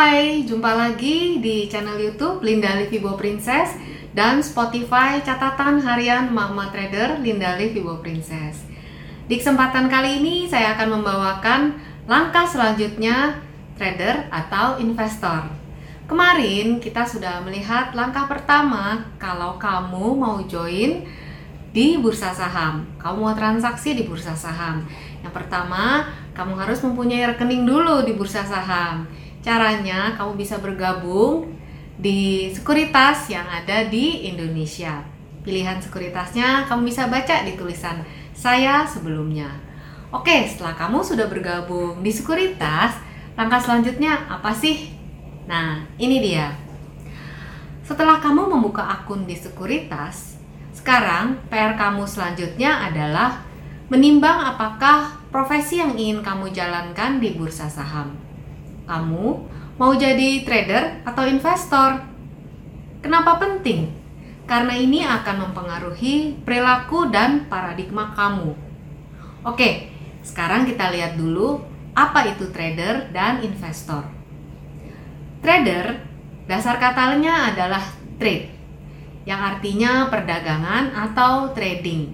Hai, jumpa lagi di channel YouTube Linda Livibo Princess dan Spotify catatan harian Mama Trader Linda Livibo Princess. Di kesempatan kali ini saya akan membawakan langkah selanjutnya trader atau investor. Kemarin kita sudah melihat langkah pertama kalau kamu mau join di bursa saham. Kamu mau transaksi di bursa saham. Yang pertama, kamu harus mempunyai rekening dulu di bursa saham. Caranya, kamu bisa bergabung di sekuritas yang ada di Indonesia. Pilihan sekuritasnya kamu bisa baca di tulisan saya sebelumnya. Oke, setelah kamu sudah bergabung di sekuritas, langkah selanjutnya apa sih? Nah, ini dia. Setelah kamu membuka akun di sekuritas, sekarang PR kamu selanjutnya adalah menimbang apakah profesi yang ingin kamu jalankan di bursa saham. Kamu mau jadi trader atau investor? Kenapa penting? Karena ini akan mempengaruhi perilaku dan paradigma kamu. Oke, sekarang kita lihat dulu apa itu trader dan investor. Trader, dasar katanya adalah trade yang artinya perdagangan atau trading.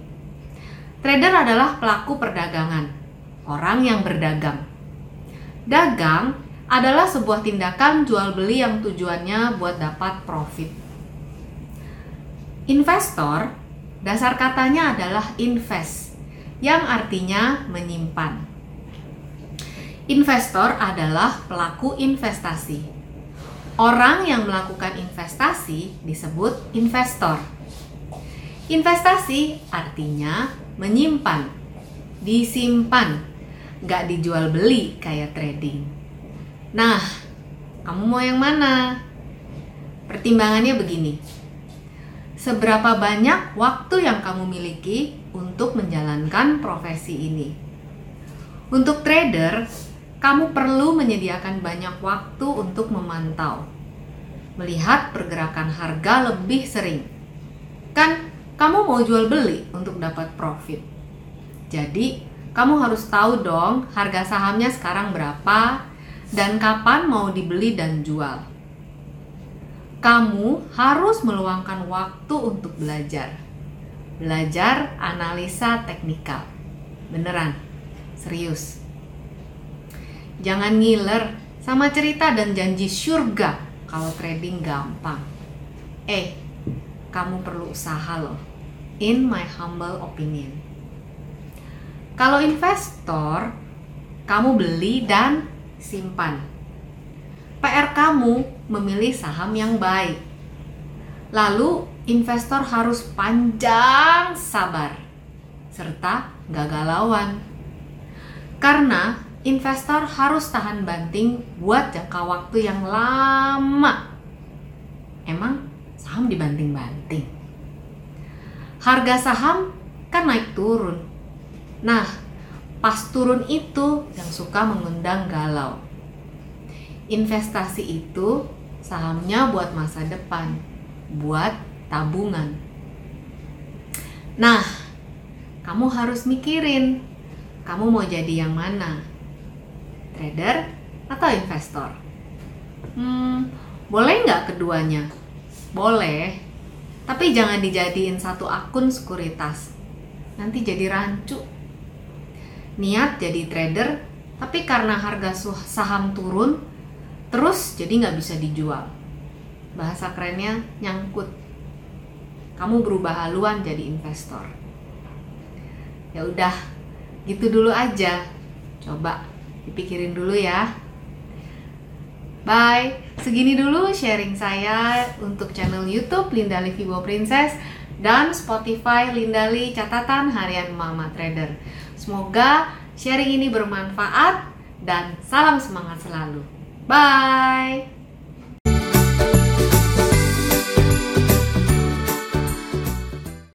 Trader adalah pelaku perdagangan, orang yang berdagang. Dagang adalah sebuah tindakan jual beli yang tujuannya buat dapat profit. Investor, dasar katanya adalah invest, yang artinya menyimpan. Investor adalah pelaku investasi Orang yang melakukan investasi disebut investor. Investasi artinya menyimpan, disimpan, nggak dijual beli kayak trading. Nah, kamu mau yang mana? Pertimbangannya begini. Seberapa banyak waktu yang kamu miliki untuk menjalankan profesi ini? Untuk trader, kamu perlu menyediakan banyak waktu untuk memantau, melihat pergerakan harga lebih sering. Kan kamu mau jual beli untuk dapat profit. Jadi, kamu harus tahu dong harga sahamnya sekarang berapa dan kapan mau dibeli dan jual. Kamu harus meluangkan waktu untuk belajar. Belajar analisa teknikal. Beneran, serius. Jangan ngiler sama cerita dan janji surga kalau trading gampang. Eh, kamu perlu usaha loh. In my humble opinion. Kalau investor, kamu beli dan simpan. PR kamu memilih saham yang baik. Lalu investor harus panjang sabar serta gagalauan. Karena investor harus tahan banting buat jangka waktu yang lama. Emang saham dibanting-banting? Harga saham kan naik turun. Nah, pas turun itu yang suka mengundang galau. Investasi itu sahamnya buat masa depan, buat tabungan. Nah, kamu harus mikirin, kamu mau jadi yang mana? trader atau investor? Hmm, boleh nggak keduanya? Boleh, tapi jangan dijadiin satu akun sekuritas. Nanti jadi rancu. Niat jadi trader, tapi karena harga saham turun, terus jadi nggak bisa dijual. Bahasa kerennya nyangkut. Kamu berubah haluan jadi investor. Ya udah, gitu dulu aja. Coba dipikirin dulu ya. Bye. Segini dulu sharing saya untuk channel YouTube Linda Vivo Princess dan Spotify Lindali Catatan Harian Mama Trader. Semoga sharing ini bermanfaat dan salam semangat selalu. Bye.